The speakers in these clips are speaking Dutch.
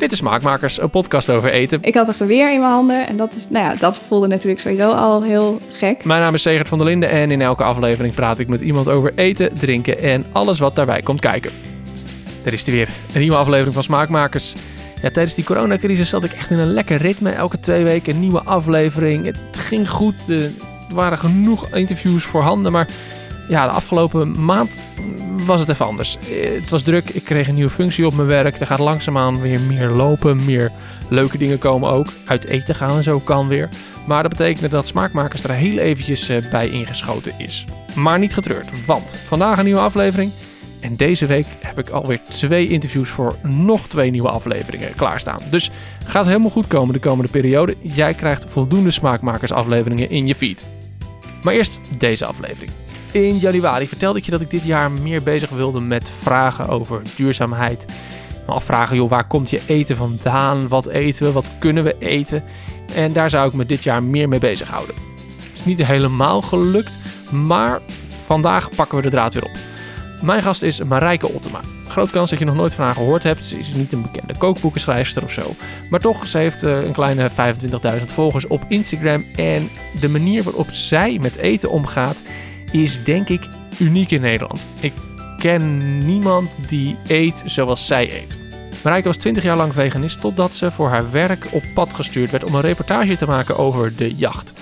Dit is Smaakmakers, een podcast over eten. Ik had een geweer in mijn handen en dat, is, nou ja, dat voelde natuurlijk sowieso al heel gek. Mijn naam is Segert van der Linden en in elke aflevering praat ik met iemand over eten, drinken en alles wat daarbij komt kijken. Er is er weer, een nieuwe aflevering van Smaakmakers. Ja, tijdens die coronacrisis zat ik echt in een lekker ritme. Elke twee weken een nieuwe aflevering. Het ging goed, er waren genoeg interviews voorhanden, maar ja, de afgelopen maand was het even anders. Het was druk, ik kreeg een nieuwe functie op mijn werk. Er gaat langzaamaan weer meer lopen, meer leuke dingen komen ook. Uit eten gaan en zo kan weer. Maar dat betekent dat Smaakmakers er heel eventjes eh, bij ingeschoten is. Maar niet getreurd, want vandaag een nieuwe aflevering. En deze week heb ik alweer twee interviews voor nog twee nieuwe afleveringen klaarstaan. Dus gaat helemaal goed komen de komende periode. Jij krijgt voldoende Smaakmakers afleveringen in je feed. Maar eerst deze aflevering. In januari vertelde ik je dat ik dit jaar meer bezig wilde met vragen over duurzaamheid. Me afvragen, joh, waar komt je eten vandaan? Wat eten we? Wat kunnen we eten? En daar zou ik me dit jaar meer mee bezighouden. Het is niet helemaal gelukt, maar vandaag pakken we de draad weer op. Mijn gast is Marijke Ottema. Groot kans dat je nog nooit van haar gehoord hebt. Ze is niet een bekende kookboekenschrijfster of zo. Maar toch, ze heeft eh, een kleine 25.000 volgers op Instagram. En de manier waarop zij met eten omgaat is denk ik uniek in Nederland. Ik ken niemand die eet zoals zij eet. Marijke was 20 jaar lang veganist totdat ze voor haar werk op pad gestuurd werd om een reportage te maken over de jacht.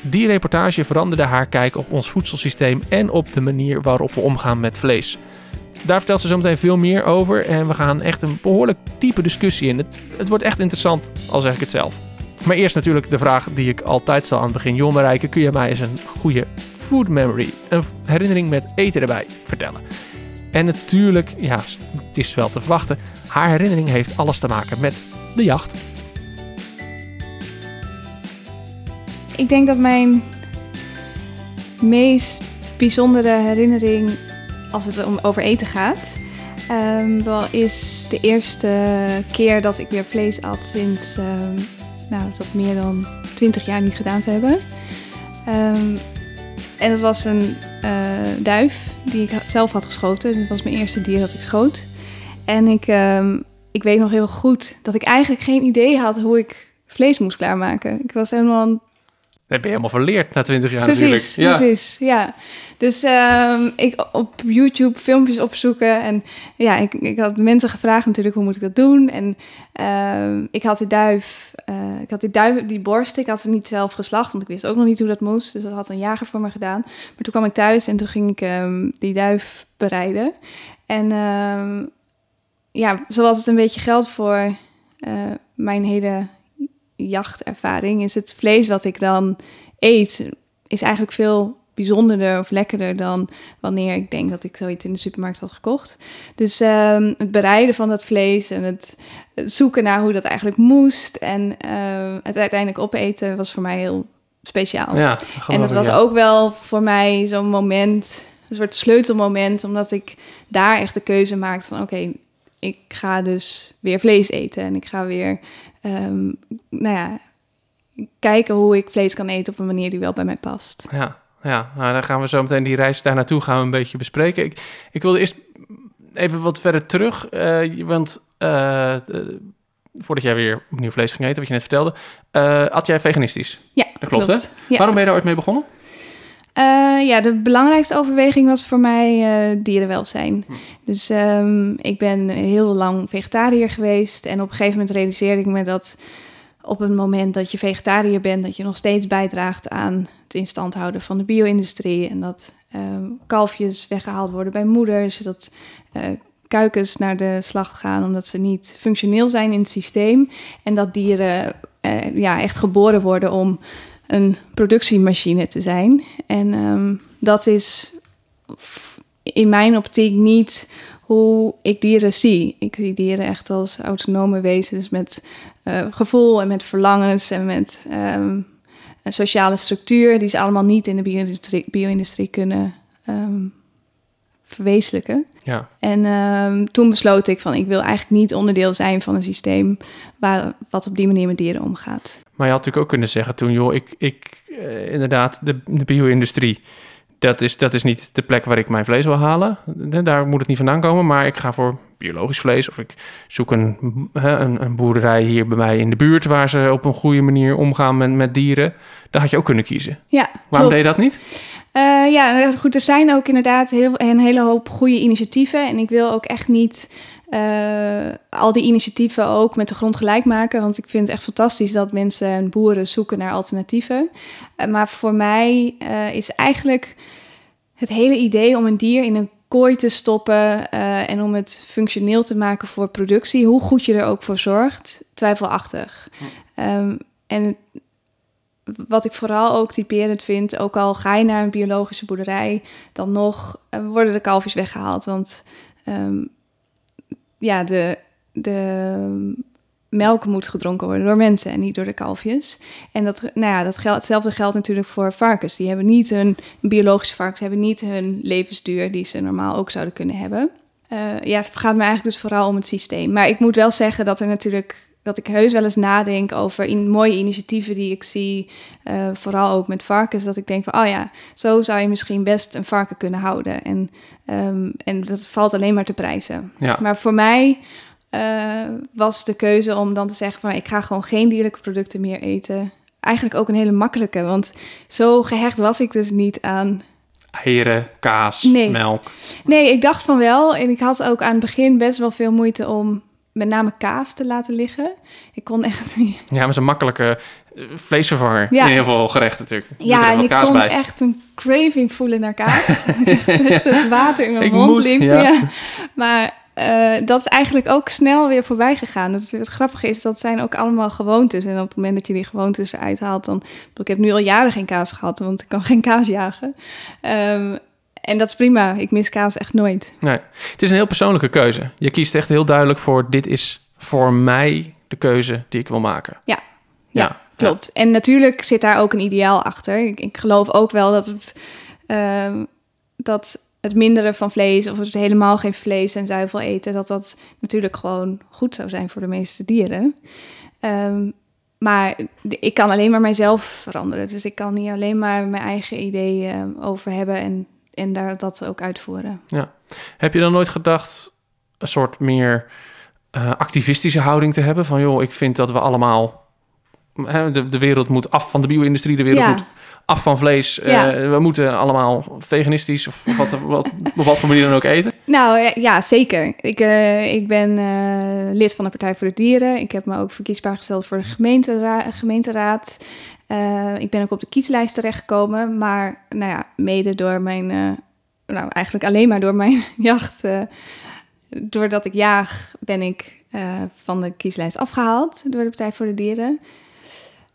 Die reportage veranderde haar kijk op ons voedselsysteem en op de manier waarop we omgaan met vlees. Daar vertelt ze zo meteen veel meer over en we gaan echt een behoorlijk diepe discussie in. Het, het wordt echt interessant, al zeg ik het zelf. Maar eerst natuurlijk de vraag die ik altijd stel aan het begin. Joh Marijke, kun je mij eens een goede food memory, een herinnering met eten erbij, vertellen? En natuurlijk, ja, het is wel te verwachten, haar herinnering heeft alles te maken met de jacht. Ik denk dat mijn meest bijzondere herinnering als het om over eten gaat, um, wel is de eerste keer dat ik weer vlees at sinds um, nou, dat meer dan 20 jaar niet gedaan te hebben. Um, en dat was een uh, duif die ik zelf had geschoten. Dat was mijn eerste dier dat ik schoot. En ik, ik weet nog heel goed dat ik eigenlijk geen idee had hoe ik vlees moest klaarmaken. Ik was helemaal ben je helemaal verleerd na 20 jaar precies, natuurlijk. Ja. Precies, ja. Dus um, ik op YouTube filmpjes opzoeken. En ja, ik, ik had mensen gevraagd natuurlijk, hoe moet ik dat doen? En um, ik had die duif, uh, ik had die duif, die borst, ik had ze niet zelf geslacht, want ik wist ook nog niet hoe dat moest. Dus dat had een jager voor me gedaan. Maar toen kwam ik thuis en toen ging ik um, die duif bereiden. En ja, zoals het een beetje geldt voor uh, mijn hele jachtervaring is het vlees wat ik dan eet, is eigenlijk veel bijzonderder of lekkerder dan wanneer ik denk dat ik zoiets in de supermarkt had gekocht. Dus um, het bereiden van dat vlees en het zoeken naar hoe dat eigenlijk moest en uh, het uiteindelijk opeten was voor mij heel speciaal. Ja, en dat was ook wel voor mij zo'n moment, een soort sleutelmoment, omdat ik daar echt de keuze maakte van oké, okay, ik ga dus weer vlees eten en ik ga weer um, nou ja, kijken hoe ik vlees kan eten op een manier die wel bij mij past. Ja, ja nou, dan gaan we zo meteen die reis daar naartoe gaan we een beetje bespreken. Ik, ik wilde eerst even wat verder terug, uh, want uh, voordat jij weer opnieuw vlees ging eten, wat je net vertelde, at jij veganistisch? Ja, dat klopt, klopt. hè? Ja. Waarom ben je daar ooit mee begonnen? Uh, ja, de belangrijkste overweging was voor mij uh, dierenwelzijn. Hm. Dus um, ik ben heel lang vegetariër geweest. En op een gegeven moment realiseerde ik me dat op het moment dat je vegetariër bent, dat je nog steeds bijdraagt aan het instand houden van de bio-industrie. En dat um, kalfjes weggehaald worden bij moeders. Dat uh, kuikens naar de slacht gaan omdat ze niet functioneel zijn in het systeem. En dat dieren ja, echt geboren worden om een productiemachine te zijn. En um, dat is in mijn optiek niet hoe ik dieren zie. Ik zie dieren echt als autonome wezens met uh, gevoel en met verlangens en met um, een sociale structuur die ze allemaal niet in de bio-industrie, bio kunnen um, verwezenlijken. Ja. En um, toen besloot ik van ik wil eigenlijk niet onderdeel zijn van een systeem waar, wat op die manier met dieren omgaat. Maar je had natuurlijk ook kunnen zeggen toen, joh, ik, ik uh, inderdaad, de, de bio-industrie, dat is, dat is niet de plek waar ik mijn vlees wil halen. Daar moet het niet vandaan komen, maar ik ga voor biologisch vlees. Of ik zoek een, hè, een, een, boerderij hier bij mij in de buurt waar ze op een goede manier omgaan met, met dieren. Daar had je ook kunnen kiezen. Ja, Waarom deed je dat niet? Uh, ja, goed, er zijn ook inderdaad heel, een hele hoop goede initiatieven. En ik wil ook echt niet uh, al die initiatieven ook met de grond gelijk maken. Want ik vind het echt fantastisch dat mensen en boeren zoeken naar alternatieven. Uh, maar voor mij is eigenlijk het hele idee om een dier in een kooi te stoppen en om het functioneel te maken voor productie, hoe goed je er ook voor zorgt, twijfelachtig. Um, en wat ik vooral ook typerend vind, ook al ga je naar een biologische boerderij, dan nog uh, worden de kalfjes weggehaald. Want um, ja, de, de melk moet gedronken worden door mensen en niet door de kalfjes. En dat, nou ja, dat geldt, hetzelfde geldt natuurlijk voor varkens. Die hebben niet hun biologische varkens, hebben niet hun levensduur die ze normaal ook zouden kunnen hebben. Uh, ja, het gaat me eigenlijk dus vooral om het systeem. Maar ik moet wel zeggen dat er natuurlijk dat ik heus wel eens nadenk over in mooie initiatieven die ik zie, uh, vooral ook met varkens, dat ik denk van, oh ja, zo zou je misschien best een varken kunnen houden. En, um, en dat valt alleen maar te prijzen. Ja. Maar voor mij uh, was de keuze om dan te zeggen van, ik ga gewoon geen dierlijke producten meer eten. Eigenlijk ook een hele makkelijke, want zo gehecht was ik dus niet aan eieren, kaas, nee. melk. Nee, ik dacht van wel. En ik had ook aan het begin best wel veel moeite om met name kaas te laten liggen. Ik kon echt niet. Ja, maar zo'n makkelijke uh, vleesvervanger ja. in heel veel gerechten natuurlijk. Ja, en ik kon bij. echt een craving voelen naar kaas. het water in mijn ik mond moet, liep. Ja. Ja. Maar uh, dat is eigenlijk ook snel weer voorbij gegaan. Het, het grappige is, dat zijn ook allemaal gewoontes. En op het moment dat je die gewoontes eruit haalt, dan... Ik heb nu al jaren geen kaas gehad, want ik kan geen kaas jagen. Um, en dat is prima. Ik mis kaas echt nooit. Nee. Het is een heel persoonlijke keuze. Je kiest echt heel duidelijk voor... dit is voor mij de keuze die ik wil maken. Ja, ja, ja klopt. Ja. En natuurlijk zit daar ook een ideaal achter. Ik, ik geloof ook wel dat het... Uh, dat het minderen van vlees... of het helemaal geen vlees en zuivel eten... dat dat natuurlijk gewoon goed zou zijn voor de meeste dieren. Um, maar ik kan alleen maar mijzelf veranderen. Dus ik kan hier alleen maar mijn eigen ideeën over hebben... en en daar dat ook uitvoeren. Ja. Heb je dan nooit gedacht een soort meer uh, activistische houding te hebben? Van joh, ik vind dat we allemaal... Hè, de, de wereld moet af van de bio-industrie, de wereld Ja. moet af van vlees. Ja. Eh, we moeten allemaal veganistisch of wat, wat, op wat voor manier dan ook eten. Nou ja, ja zeker. Ik, uh, ik ben uh, lid van de Partij voor de Dieren. Ik heb me ook verkiesbaar gesteld voor de gemeentera gemeenteraad. Uh, ik ben ook op de kieslijst terechtgekomen, maar nou ja, mede door mijn, uh, nou eigenlijk alleen maar door mijn jacht, uh, doordat ik jaag, ben ik van de kieslijst afgehaald door de Partij voor de Dieren.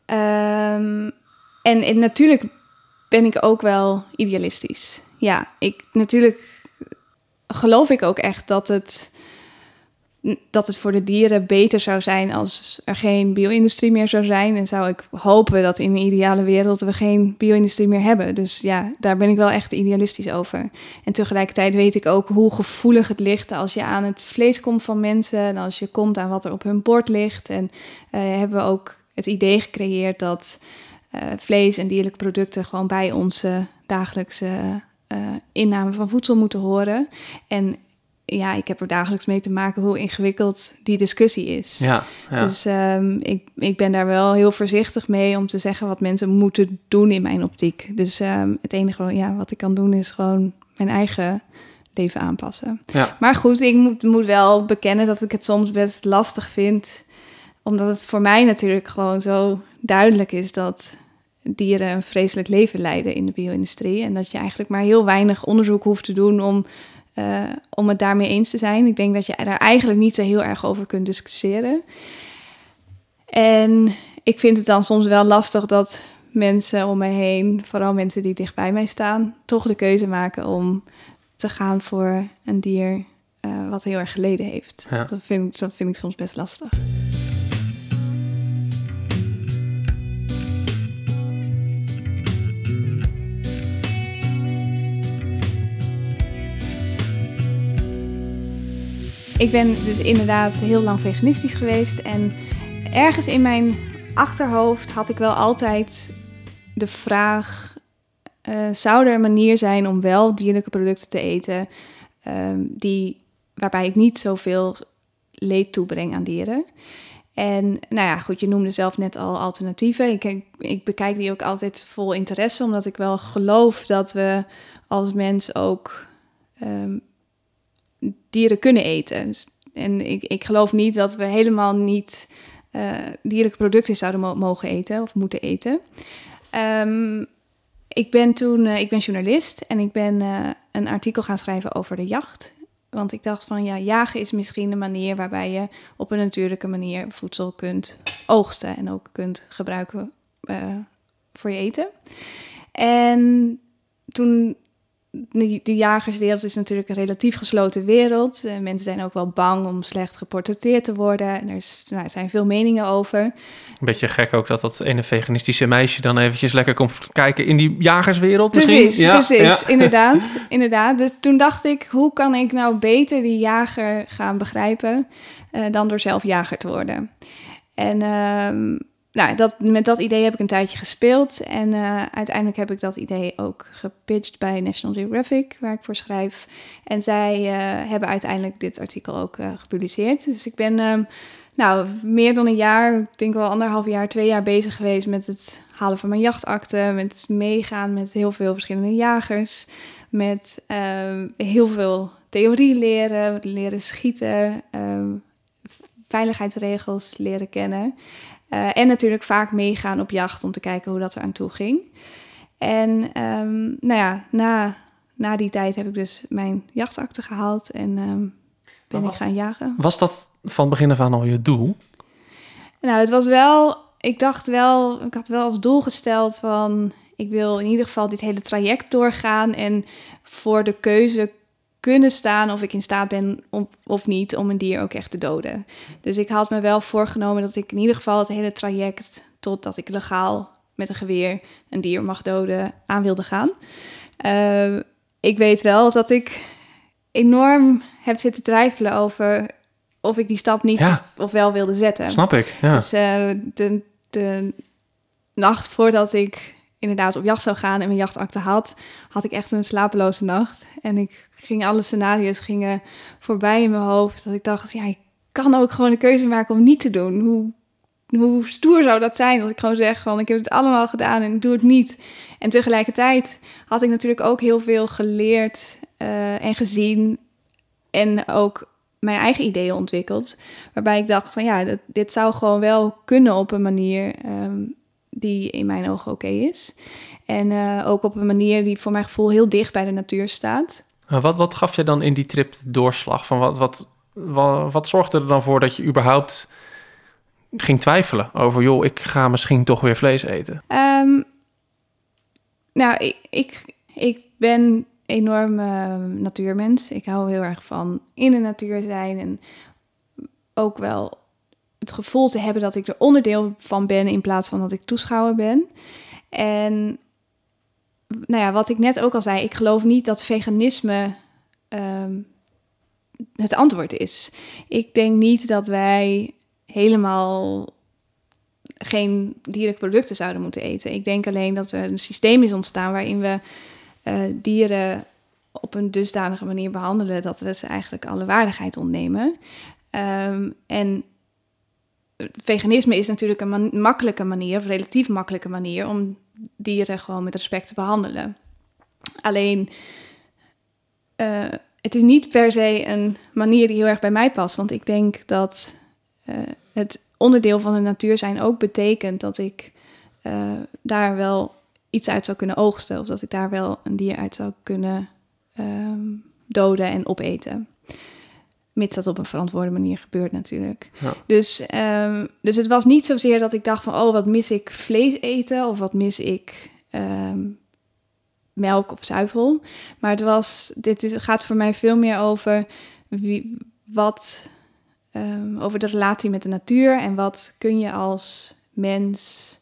Um, en, en natuurlijk ben ik ook wel idealistisch. Ja, ik natuurlijk geloof ik ook echt dat het dat het voor de dieren beter zou zijn als er geen bio-industrie meer zou zijn. En zou ik hopen dat in een ideale wereld we geen bio-industrie meer hebben. Dus ja, daar ben ik wel echt idealistisch over. En tegelijkertijd weet ik ook hoe gevoelig het ligt als je aan het vlees komt van mensen. En als je komt aan wat er op hun bord ligt. En uh, hebben we ook het idee gecreëerd dat uh, vlees en dierlijke producten gewoon bij onze dagelijkse uh, inname van voedsel moeten horen. En ja, ik heb er dagelijks mee te maken hoe ingewikkeld die discussie is. Ja, ja. Dus um, ik, ik ben daar wel heel voorzichtig mee om te zeggen wat mensen moeten doen in mijn optiek. Dus um, het enige ja, wat ik kan doen is gewoon mijn eigen leven aanpassen. Ja. Maar goed, ik moet, moet wel bekennen dat ik het soms best lastig vind. Omdat het voor mij natuurlijk gewoon zo duidelijk is dat dieren een vreselijk leven leiden in de bio-industrie. En dat je eigenlijk maar heel weinig onderzoek hoeft te doen om uh, om het daarmee eens te zijn. Ik denk dat je daar eigenlijk niet zo heel erg over kunt discussiëren. En ik vind het dan soms wel lastig dat mensen om mij heen, vooral mensen die dicht bij mij staan, toch de keuze maken om te gaan voor een dier uh, wat heel erg geleden heeft. Ja. Dat, vind, dat vind ik soms best lastig. Ik ben dus inderdaad heel lang veganistisch geweest. En ergens in mijn achterhoofd had ik wel altijd de vraag: uh, zou er een manier zijn om wel dierlijke producten te eten um, die waarbij ik niet zoveel leed toebreng aan dieren. En nou ja, goed, je noemde zelf net al alternatieven. Ik, ik, bekijk die ook altijd vol interesse, omdat ik wel geloof dat we als mens ook um, dieren kunnen eten. En ik, ik geloof niet dat we helemaal niet uh, dierlijke producten zouden mo mogen eten of moeten eten. Um, ik ben toen, uh, ik ben journalist en ik ben uh, een artikel gaan schrijven over de jacht. Want ik dacht van ja, jagen is misschien de manier waarbij je op een natuurlijke manier voedsel kunt oogsten en ook kunt gebruiken voor je eten. En toen de, de, jagerswereld is natuurlijk een relatief gesloten wereld. Uh, mensen zijn ook wel bang om slecht geportretteerd te worden. En er is, nou, zijn veel meningen over. Een beetje gek ook dat dat ene veganistische meisje dan eventjes lekker komt kijken in die jagerswereld precies, misschien. Ja, precies, ja. inderdaad, inderdaad. Dus toen dacht ik, hoe kan ik nou beter die jager gaan begrijpen uh, dan door zelf jager te worden? En... Nou, dat, met dat idee heb ik een tijdje gespeeld. En uh, uiteindelijk heb ik dat idee ook gepitcht bij National Geographic, waar ik voor schrijf. En zij uh, hebben uiteindelijk dit artikel ook uh, gepubliceerd. Dus ik ben um, nou, meer dan een jaar, ik denk wel anderhalf jaar, twee jaar bezig geweest met het halen van mijn jachtakte. Met meegaan met heel veel verschillende jagers. Met ehm, heel veel theorie leren, leren schieten, um, veiligheidsregels leren kennen. Uh, en natuurlijk vaak meegaan op jacht om te kijken hoe dat er aan toe ging. En um, nou ja, na, na die tijd heb ik dus mijn jachtakte gehaald en um, ben was, ik gaan jagen. Was dat van begin af aan al je doel? Nou, het was wel, ik dacht wel, ik had wel als doel gesteld van, ik wil in ieder geval dit hele traject doorgaan en voor de keuze kunnen staan of ik in staat ben om, of niet om een dier ook echt te doden. Dus ik had me wel voorgenomen dat ik in ieder geval het hele traject totdat ik legaal met een geweer een dier mag doden aan wilde gaan. Uh, ik weet wel dat ik enorm heb zitten twijfelen over of ik die stap niet ja. of wel wilde zetten. Snap ik. Ja. Dus uh, de, de nacht voordat ik inderdaad op jacht zou gaan en mijn jachtakte had, had ik echt een slapeloze nacht. En ik ging alle scenario's gingen voorbij in mijn hoofd. Dat ik dacht, ja, ik kan ook gewoon een keuze maken om niet te doen. Hoe, hoe stoer zou dat zijn als ik gewoon zeg van ik heb het allemaal gedaan en ik doe het niet. En tegelijkertijd had ik natuurlijk ook heel veel geleerd uh, en gezien en ook mijn eigen ideeën ontwikkeld. Waarbij ik dacht van ja, dat, dit zou gewoon wel kunnen op een manier um, die in mijn ogen oké okay is. En uh, ook op een manier die voor mijn gevoel heel dicht bij de natuur staat. Wat, wat gaf je dan in die trip doorslag? Van wat, wat, wat, wat zorgde er dan voor dat je überhaupt ging twijfelen over... joh, ik ga misschien toch weer vlees eten? Um, nou, ik, ik, ik ben enorm uh, natuurmens. Ik hou heel erg van in de natuur zijn en ook wel het gevoel te hebben dat ik er onderdeel van ben in plaats van dat ik toeschouwer ben. En nou ja, wat ik net ook al zei, ik geloof niet dat veganisme um, het antwoord is. Ik denk niet dat wij helemaal geen dierlijke producten zouden moeten eten. Ik denk alleen dat er een systeem is ontstaan waarin we uh, dieren op een dusdanige manier behandelen dat we ze eigenlijk alle waardigheid ontnemen. Um, en veganisme is natuurlijk een makkelijke manier, of relatief makkelijke manier, om dieren gewoon met respect te behandelen. Alleen, uh, het is niet per se een manier die heel erg bij mij past, want ik denk dat uh, het onderdeel van de natuur zijn ook betekent dat ik uh, daar wel iets uit zou kunnen oogsten, of dat ik daar wel een dier uit zou kunnen um, doden en opeten. Mits dat op een verantwoorde manier gebeurt natuurlijk. Ja. Dus, um, dus het was niet zozeer dat ik dacht van... oh, wat mis ik vlees eten of wat mis ik um, melk of zuivel. Maar het was, dit is, gaat voor mij veel meer over wie, wat... Um, over de relatie met de natuur en wat kun je als mens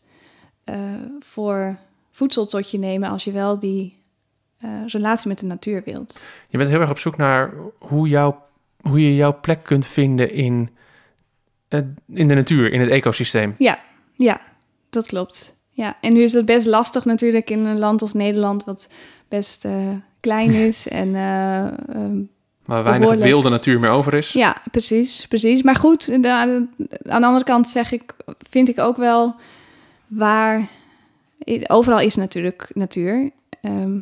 uh, voor voedsel tot je nemen... als je wel die uh, relatie met de natuur wilt. Je bent heel erg op zoek naar hoe jouw hoe je jouw plek kunt vinden in, in de natuur, in het ecosysteem. Ja, ja, dat klopt. Ja, en nu is het best lastig natuurlijk in een land als Nederland, wat best uh, klein is en uh, um, Waar weinig wilde natuur meer over is. Ja, precies, precies. Maar goed, de- aan de, aan de andere kant zeg ik, vind ik ook wel waar. Overal is natuurlijk natuur. Ehm,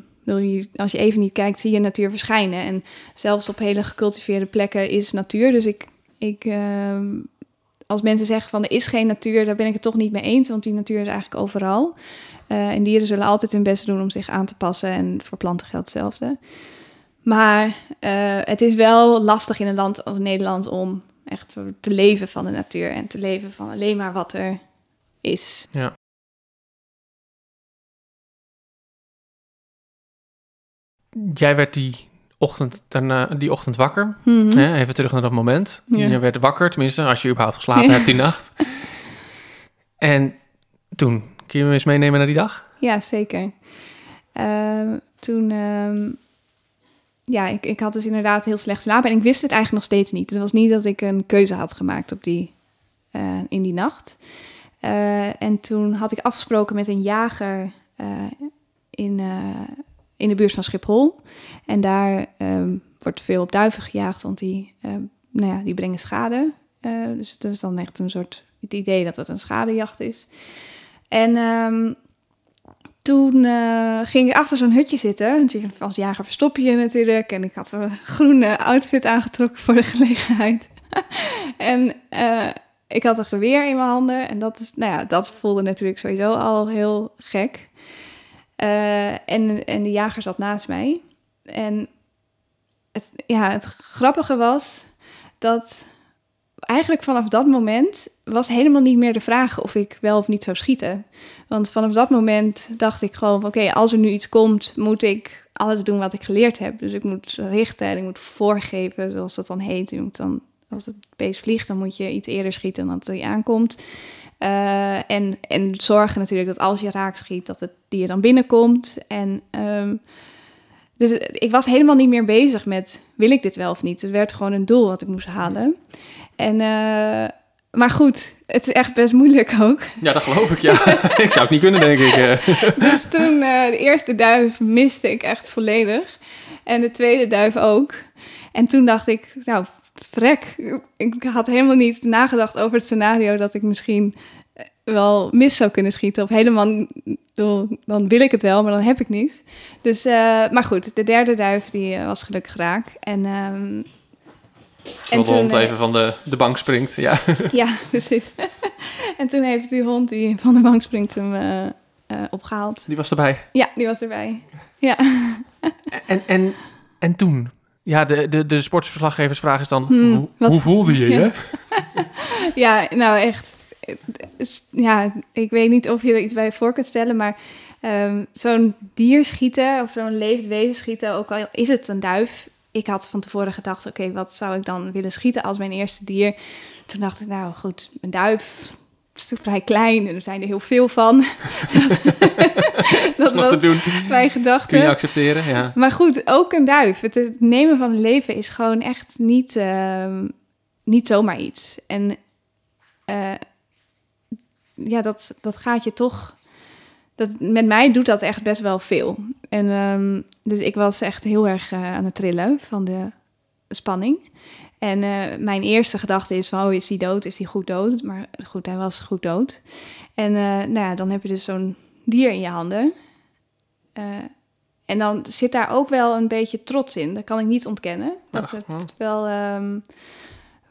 als je even niet kijkt, zie je natuur verschijnen. En zelfs op hele gecultiveerde plekken is natuur. Dus ik, ik ehm, als mensen zeggen van er is geen natuur, daar ben ik het toch niet mee eens. Want die natuur is eigenlijk overal. Eh, en dieren zullen altijd hun best doen om zich aan te passen. En voor planten geldt hetzelfde. Maar eh, het is wel lastig in een land als Nederland om echt te leven van de natuur en te leven van alleen maar wat er is. Ja. Jij werd die ochtend, daarna, die ochtend wakker. Mhm. Hè? Even terug naar dat moment. Ja. Je werd wakker, tenminste, als je überhaupt geslapen hebt die nacht. En toen, kun je me eens meenemen naar die dag? Ja, zeker. Ehm, toen, ehm, ja, ik, ik had dus inderdaad heel slecht slapen en ik wist het eigenlijk nog steeds niet. Het was niet dat ik een keuze had gemaakt op die, eh, in die nacht. Eh, en toen had ik afgesproken met een jager eh, in, in de buurt van Schiphol. En daar ehm, wordt veel op duiven gejaagd, want die, ehm, nou ja, die brengen schade. Eh, dus dat is dan echt een soort het idee dat het een schadejacht is. En ehm, toen eh, ging ik achter zo'n hutje zitten. Als jager verstop je je natuurlijk. En ik had een groene outfit aangetrokken voor de gelegenheid. en eh, ik had een geweer in mijn handen. En dat, is, nou ja, dat voelde natuurlijk sowieso al heel gek. Eh, en, en de jager zat naast mij. En het, ja, het grappige was dat eigenlijk vanaf dat moment was helemaal niet meer de vraag of ik wel of niet zou schieten. Want vanaf dat moment dacht ik gewoon: oké, als er nu iets komt, moet ik alles doen wat ik geleerd heb. Dus ik moet richten en ik moet voorgeven, zoals dat dan heet. Je moet dan, als het beest vliegt, dan moet je iets eerder schieten dan dat hij aankomt. Eh, en, en zorgen natuurlijk dat als je raak schiet, dat het dier dan binnenkomt. En ehm, dus ik was helemaal niet meer bezig met wil ik dit wel of niet. Het werd gewoon een doel wat ik moest halen. En, eh, maar goed, het is echt best moeilijk ook. Ja, dat geloof ik, ja. ik zou het niet kunnen, denk ik. eh. Dus toen eh, de eerste duif miste ik echt volledig. En de tweede duif ook. En toen dacht ik, nou, vrek. Ik had helemaal niet nagedacht over het scenario dat ik misschien eh, wel mis zou kunnen schieten. Of helemaal, dan wil ik het wel, maar dan heb ik niet. Dus, eh, maar goed, de derde duif die eh, was gelukkig raak. En ehm, Zodat de toen, hond even van de, de bank springt. Ja. ja, precies. en toen heeft die hond die van de bank springt hem eh, eh, opgehaald. Die was erbij. Ja, die was erbij. Ja. En, en, en toen? Ja, de, de, de sportverslaggeversvraag is dan, Hmm, hoe, wat- hoe voelde je je? Ja. Nou echt. Ja, ik weet niet of je er iets bij voor kunt stellen, maar ehm, zo'n dier schieten of zo'n levend wezen schieten, ook al is het een duif. Ik had van tevoren gedacht, oké, wat zou ik dan willen schieten als mijn eerste dier? Toen dacht ik, nou goed, een duif is vrij klein en er zijn er heel veel van. dat Dat is nog te doen. mijn Kun gedachte. je accepteren? Ja. Maar goed, ook een duif. Het, het nemen van een leven is gewoon echt niet, ehm, niet zomaar iets. En eh, ja, dat, dat gaat je toch. Dat, met mij doet dat echt best wel veel. En ehm, dus ik was echt heel erg eh, aan het trillen van de spanning. En eh, mijn eerste gedachte is: oh, is hij dood? Is hij goed dood? Maar goed, hij was goed dood. En eh, nou ja, dan heb je dus zo'n dier in je handen. Eh, en dan zit daar ook wel een beetje trots in. Dat kan ik niet ontkennen. Dat het wel ehm,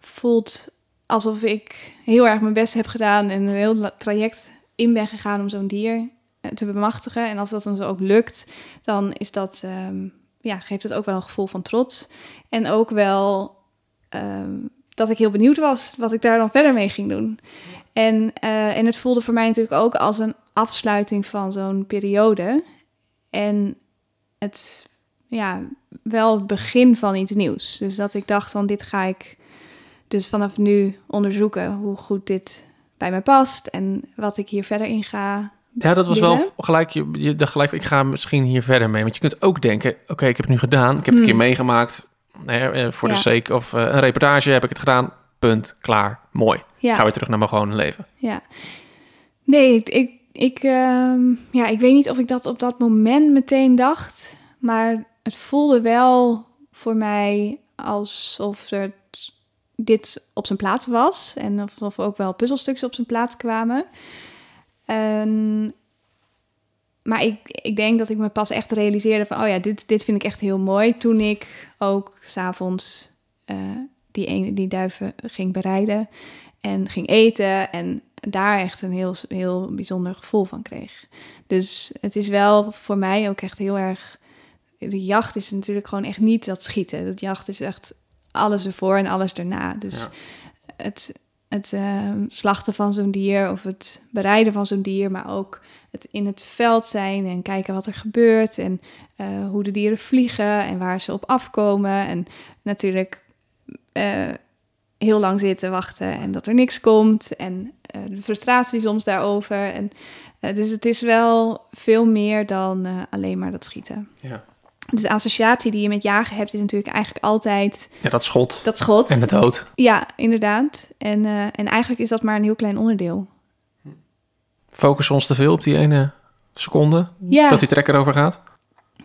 voelt alsof ik heel erg mijn best heb gedaan en een heel traject in ben gegaan om zo'n dier te bemachtigen. En als dat dan zo ook lukt, dan is dat, ehm, ja, geeft het ook wel een gevoel van trots. En ook wel ehm, dat ik heel benieuwd was wat ik daar dan verder mee ging doen. En, eh, en het voelde voor mij natuurlijk ook als een afsluiting van zo'n periode. En het, ja, wel het begin van iets nieuws. Dus dat ik dacht van dit ga ik dus vanaf nu onderzoeken hoe goed dit bij mij past en wat ik hier verder in ga. Ja, dat was Willen? wel gelijk. Je, je dacht gelijk, ik ga misschien hier verder mee. Want je kunt ook denken, oké, ik heb het nu gedaan. Ik heb het een keer Hmm. meegemaakt. Nee, eh, voor de sake of eh, een reportage heb ik het gedaan. Punt, klaar, mooi. Ja. Ga weer terug naar mijn gewone leven. Ja. Nee, ik, ik, ik, ehm, ja, ik weet niet of ik dat op dat moment meteen dacht. Maar het voelde wel voor mij alsof er dit op zijn plaats was. En of, of ook wel puzzelstukjes op zijn plaats kwamen. En, maar ik, ik denk dat ik me pas echt realiseerde van... oh ja, dit, dit vind ik echt heel mooi. Toen ik ook s'avonds uh, die, ene, die duiven ging bereiden en ging eten... en daar echt een heel, heel bijzonder gevoel van kreeg. Dus het is wel voor mij ook echt heel erg... De jacht is natuurlijk gewoon echt niet dat schieten. Dat jacht is echt alles ervoor en alles erna. Dus het, het uh, slachten van zo'n dier of het bereiden van zo'n dier, maar ook het in het veld zijn en kijken wat er gebeurt en uh, hoe de dieren vliegen en waar ze op afkomen. En natuurlijk uh, heel lang zitten wachten en dat er niks komt en de frustratie soms daarover. En, dus het is wel veel meer dan alleen maar dat schieten. Ja. Dus de associatie die je met jagen hebt, is natuurlijk eigenlijk altijd... Ja, dat schot. Dat schot. En de dood. Ja, inderdaad. En, uh, en eigenlijk is dat maar een heel klein onderdeel. Focus ons te veel op die ene seconde ja. dat die trekker over gaat?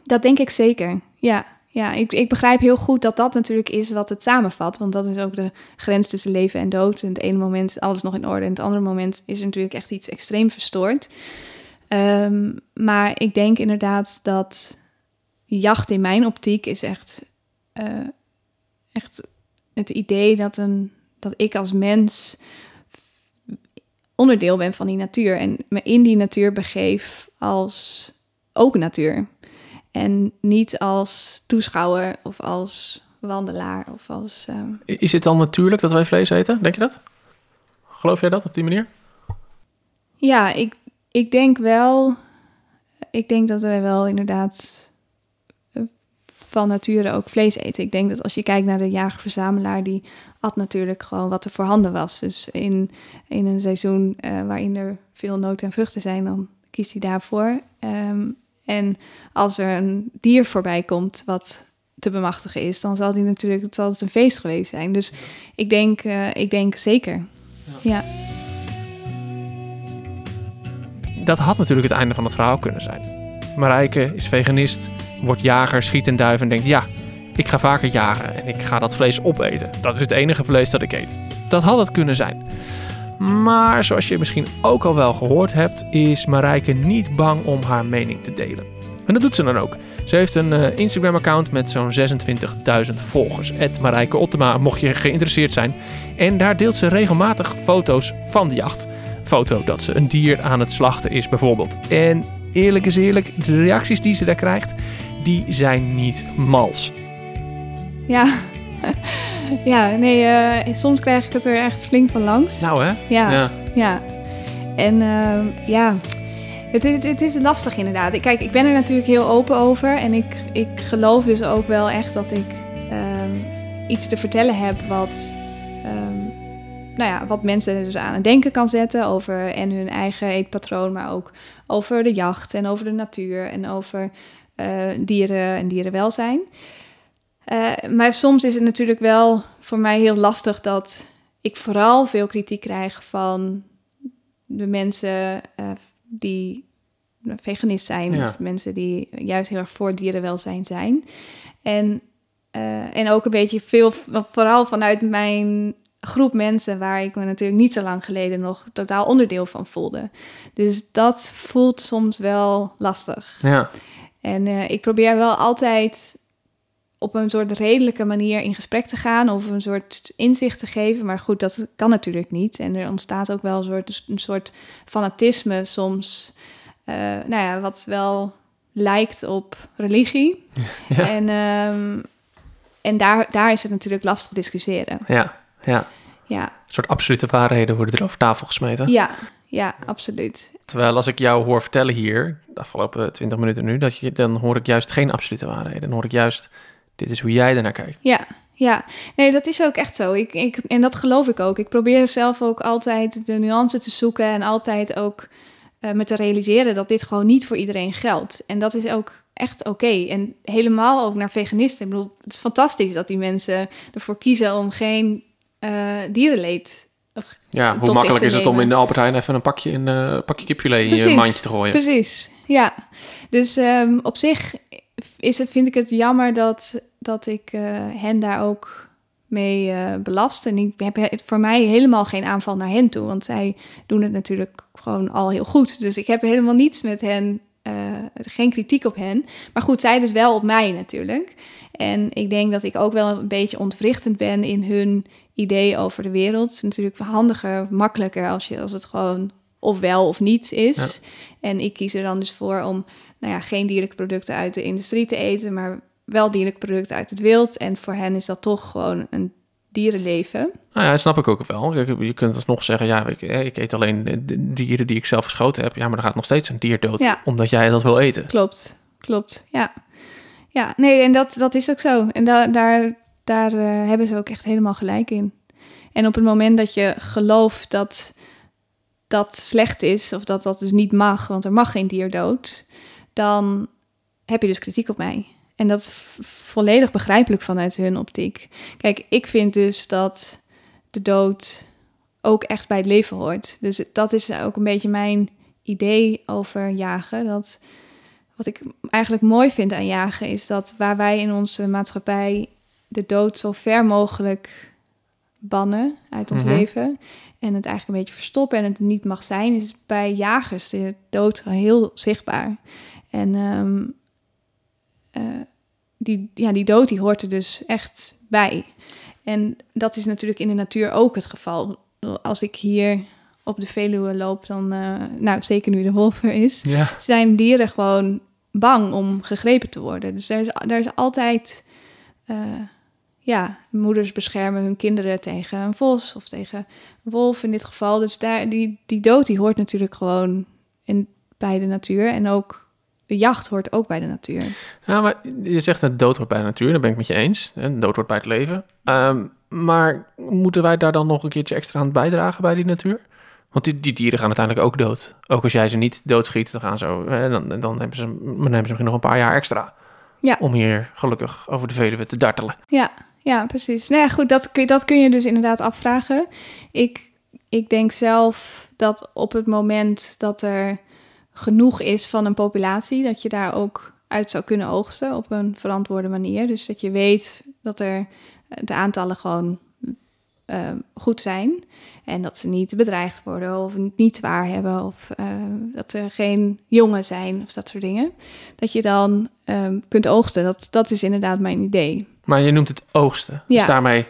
Dat denk ik zeker, ja. Ja, ik, ik begrijp heel goed dat dat natuurlijk is wat het samenvat. Want dat is ook de grens tussen leven en dood. En het ene moment is alles nog in orde. En het andere moment is er natuurlijk echt iets extreem verstoord. Um, maar ik denk inderdaad dat jacht in mijn optiek is echt, uh, echt het idee dat, een, dat ik als mens onderdeel ben van die natuur en me in die natuur begeef als ook natuur. En niet als toeschouwer of als wandelaar of als. Uh... Is het dan natuurlijk dat wij vlees eten? Denk je dat? Geloof jij dat op die manier? Ja, ik, ik denk wel. Ik denk dat wij wel inderdaad van nature ook vlees eten. Ik denk dat als je kijkt naar de jager-verzamelaar, die at natuurlijk gewoon wat er voorhanden was. Dus in, in een seizoen uh, waarin er veel noten en vruchten zijn, dan kiest hij daarvoor. Um, en als er een dier voorbij komt wat te bemachtigen is, dan zal die natuurlijk het zal het een feest geweest zijn. Dus ik denk, uh, ik denk zeker. Ja. ja. Dat had natuurlijk het einde van het verhaal kunnen zijn. Marijke is veganist, wordt jager, schiet een duif en denkt: ja, ik ga vaker jagen en ik ga dat vlees opeten. Dat is het enige vlees dat ik eet. Dat had het kunnen zijn. Maar zoals je misschien ook al wel gehoord hebt, is Marijke niet bang om haar mening te delen. En dat doet ze dan ook. Ze heeft een uh, Instagram-account met zo'n 26.000 volgers. Marijke Ottema, mocht je geïnteresseerd zijn. En daar deelt ze regelmatig foto's van de jacht. Foto dat ze een dier aan het slachten is bijvoorbeeld. En eerlijk is eerlijk, de reacties die ze daar krijgt, die zijn niet mals. Ja, ja nee, uh, soms krijg ik het er echt flink van langs. Nou hè? Ja, ja. ja. En uh, ja, het, het, het, is lastig inderdaad. Kijk, ik ben er natuurlijk heel open over. En ik, ik geloof dus ook wel echt dat ik um, iets te vertellen heb wat... Nou ja, wat mensen dus aan het denken kan zetten over en hun eigen eetpatroon, maar ook over de jacht en over de natuur en over uh, dieren en dierenwelzijn. Uh, maar soms is het natuurlijk wel voor mij heel lastig dat ik vooral veel kritiek krijg van de mensen uh, die veganist zijn ja. of mensen die juist heel erg voor dierenwelzijn zijn. En, en ook een beetje veel, vooral vanuit mijn groep mensen waar ik me natuurlijk niet zo lang geleden nog totaal onderdeel van voelde. Dus dat voelt soms wel lastig. Ja. En uh, ik probeer wel altijd op een soort redelijke manier in gesprek te gaan of een soort inzicht te geven. Maar goed, dat kan natuurlijk niet. En er ontstaat ook wel een soort, een soort fanatisme soms. Uh, nou ja, wat wel lijkt op religie. Ja. En, um, en daar, daar is het natuurlijk lastig discussiëren. Ja. Ja. ja. Een soort absolute waarheden worden er over tafel gesmeten. Ja, ja, absoluut. Terwijl als ik jou hoor vertellen hier, de afgelopen 20 minuten nu, dat je, dan hoor ik juist geen absolute waarheden. Dan hoor ik juist, dit is hoe jij ernaar kijkt. Ja, ja. Nee, dat is ook echt zo. Ik, ik, en dat geloof ik ook. Ik probeer zelf ook altijd de nuance te zoeken en altijd ook uh, me te realiseren dat dit gewoon niet voor iedereen geldt. En dat is ook echt oké. En helemaal ook naar veganisten. Ik bedoel, het is fantastisch dat die mensen ervoor kiezen om geen uh, dierenleed ja, hoe makkelijk is het om in de Albert Heijn even een pakje, in, uh, pakje kipfilet in je mandje te gooien? Precies, ja. Dus um, op zich is het, vind ik het jammer dat dat ik eh, hen daar ook mee eh, belast. En ik heb he- voor mij helemaal geen aanval naar hen toe. Want zij doen het natuurlijk gewoon al heel goed. Dus ik heb helemaal niets met hen, eh, geen kritiek op hen. Maar goed, zij dus wel op mij natuurlijk. En ik denk dat ik ook wel een beetje ontwrichtend ben in hun idee over de wereld. Het is natuurlijk handiger, makkelijker als, je, als het gewoon of wel of niet is. En ik kies er dan dus voor om nou ja, geen dierlijke producten uit de industrie te eten, maar wel dierlijke producten uit het wild. En voor hen is dat toch gewoon een dierenleven. Nou ja, dat snap ik ook wel. Je, kunt alsnog zeggen, ja, ik, eh, ik eet alleen de- dieren die ik zelf geschoten heb. Ja, maar dan gaat nog steeds een dier dood, Ja. omdat jij dat wil eten. Klopt, klopt. Ja, ja nee, en dat, dat is ook zo. En da daar, daar eh, hebben ze ook echt helemaal gelijk in. En op het moment dat je gelooft dat dat slecht is, of dat dat dus niet mag, want er mag geen dier dood, dan heb je dus kritiek op mij. En dat is volledig begrijpelijk vanuit hun optiek. Kijk, ik vind dus dat de dood ook echt bij het leven hoort. Dus dat is ook een beetje mijn idee over jagen. Dat wat ik eigenlijk mooi vind aan jagen is dat waar wij in onze maatschappij de dood zo ver mogelijk bannen uit ons Mhm. leven en het eigenlijk een beetje verstoppen en het niet mag zijn, is bij jagers de dood heel zichtbaar. En ehm, eh, die, ja, die dood die hoort er dus echt bij. En dat is natuurlijk in de natuur ook het geval. Als ik hier op de Veluwe loop, dan, eh, nou zeker nu de wolf er is, Ja. zijn dieren gewoon bang om gegrepen te worden. Dus er is, er is altijd, eh, ja, moeders beschermen hun kinderen tegen een vos of tegen een wolf in dit geval. Dus daar, die, die dood die hoort natuurlijk gewoon in, bij de natuur. En ook de jacht hoort ook bij de natuur. Ja, maar je zegt dat dood hoort bij de natuur, daar ben ik met je eens. Hè, Dood hoort bij het leven. Ehm, maar moeten wij daar dan nog een keertje extra aan bijdragen bij die natuur? Want die, die dieren gaan uiteindelijk ook dood. Ook als jij ze niet doodschiet, dan gaan ze, hè, dan, dan, hebben ze, dan hebben ze misschien nog een paar jaar extra. Ja. Om hier gelukkig over de Veluwe te dartelen. Ja, ja, precies. Nou ja, goed, dat dat kun je dus inderdaad afvragen. Ik, ik denk zelf dat op het moment dat er genoeg is van een populatie, dat je daar ook uit zou kunnen oogsten op een verantwoorde manier. Dus dat je weet dat er eh, de aantallen gewoon eh, goed zijn en dat ze niet bedreigd worden of niet zwaar hebben of eh, dat er geen jongen zijn of dat soort dingen. Dat je dan eh, kunt oogsten. Dat, dat is inderdaad mijn idee. Maar je noemt het oogsten. Ja. Dus daarmee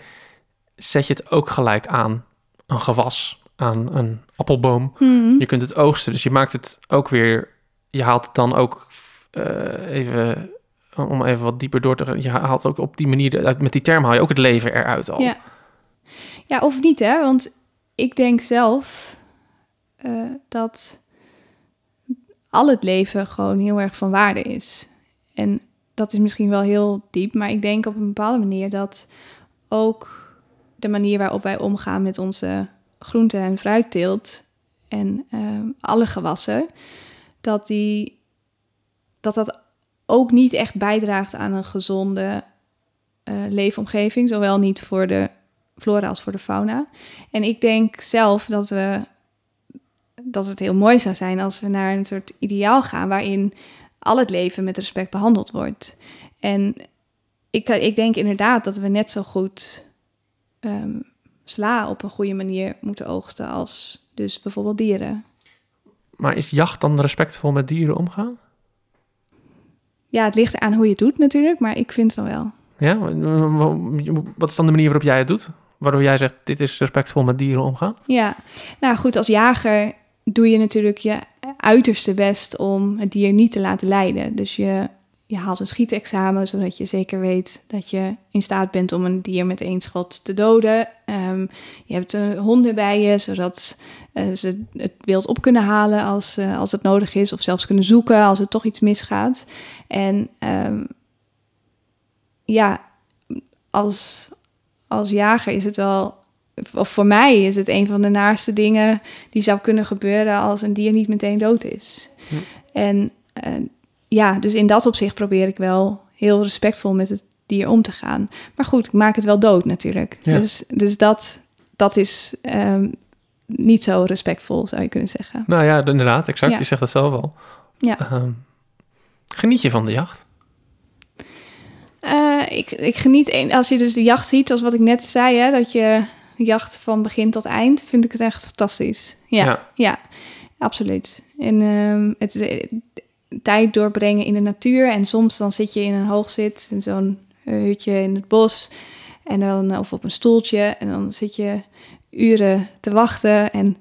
zet je het ook gelijk aan een gewas, aan een appelboom. Mhm. Je kunt het oogsten, dus je maakt het ook weer... Je haalt het dan ook eh, even... Om even wat dieper door te gaan. Je haalt ook op die manier... Met die term haal je ook het leven eruit al. Ja. ja, of niet hè? Want ik denk zelf eh, dat al het leven gewoon heel erg van waarde is. En dat is misschien wel heel diep, maar ik denk op een bepaalde manier dat ook de manier waarop wij omgaan met onze groente- en fruitteelt en eh, alle gewassen, dat, die, dat dat ook niet echt bijdraagt aan een gezonde eh, leefomgeving, zowel niet voor de flora als voor de fauna. En ik denk zelf dat we dat het heel mooi zou zijn als we naar een soort ideaal gaan waarin al het leven met respect behandeld wordt. En ik, ik denk inderdaad dat we net zo goed ehm, sla op een goede manier moeten oogsten als dus bijvoorbeeld dieren. Maar is jacht dan respectvol met dieren omgaan? Ja, het ligt aan hoe je het doet natuurlijk, maar ik vind van wel. Ja? Wat is dan de manier waarop jij het doet? Waardoor jij zegt, dit is respectvol met dieren omgaan? Ja, nou goed, als jager doe je natuurlijk je uiterste best om het dier niet te laten lijden. Dus je, je haalt een schietexamen, zodat je zeker weet dat je in staat bent om een dier met één schot te doden. Ehm, je hebt uh, honden bij je, zodat uh, ze het wild op kunnen halen als, uh, als het nodig is, of zelfs kunnen zoeken als er toch iets misgaat. En um, ja, als, als jager is het wel of voor mij is het een van de naaste dingen die zou kunnen gebeuren als een dier niet meteen dood is. Hm. En uh, ja, dus in dat opzicht probeer ik wel heel respectvol met het dier om te gaan. Maar goed, ik maak het wel dood natuurlijk. Ja. Dus, dus dat, dat is um, niet zo respectvol, zou je kunnen zeggen. Nou ja, inderdaad, exact. Ja. Je zegt dat zelf al. Ja. Um, geniet je van de jacht? Uh, ik, ik geniet, een- als je dus de jacht ziet, zoals wat ik net zei, hè, dat je jacht van begin tot eind, vind ik het echt fantastisch. Ja, ja, Ja. absoluut. En ehm, het eh, tijd doorbrengen in de natuur. En soms dan zit je in een hoogzit, in zo'n eh, hutje in het bos. En dan, of op een stoeltje. En dan zit je uren te wachten. En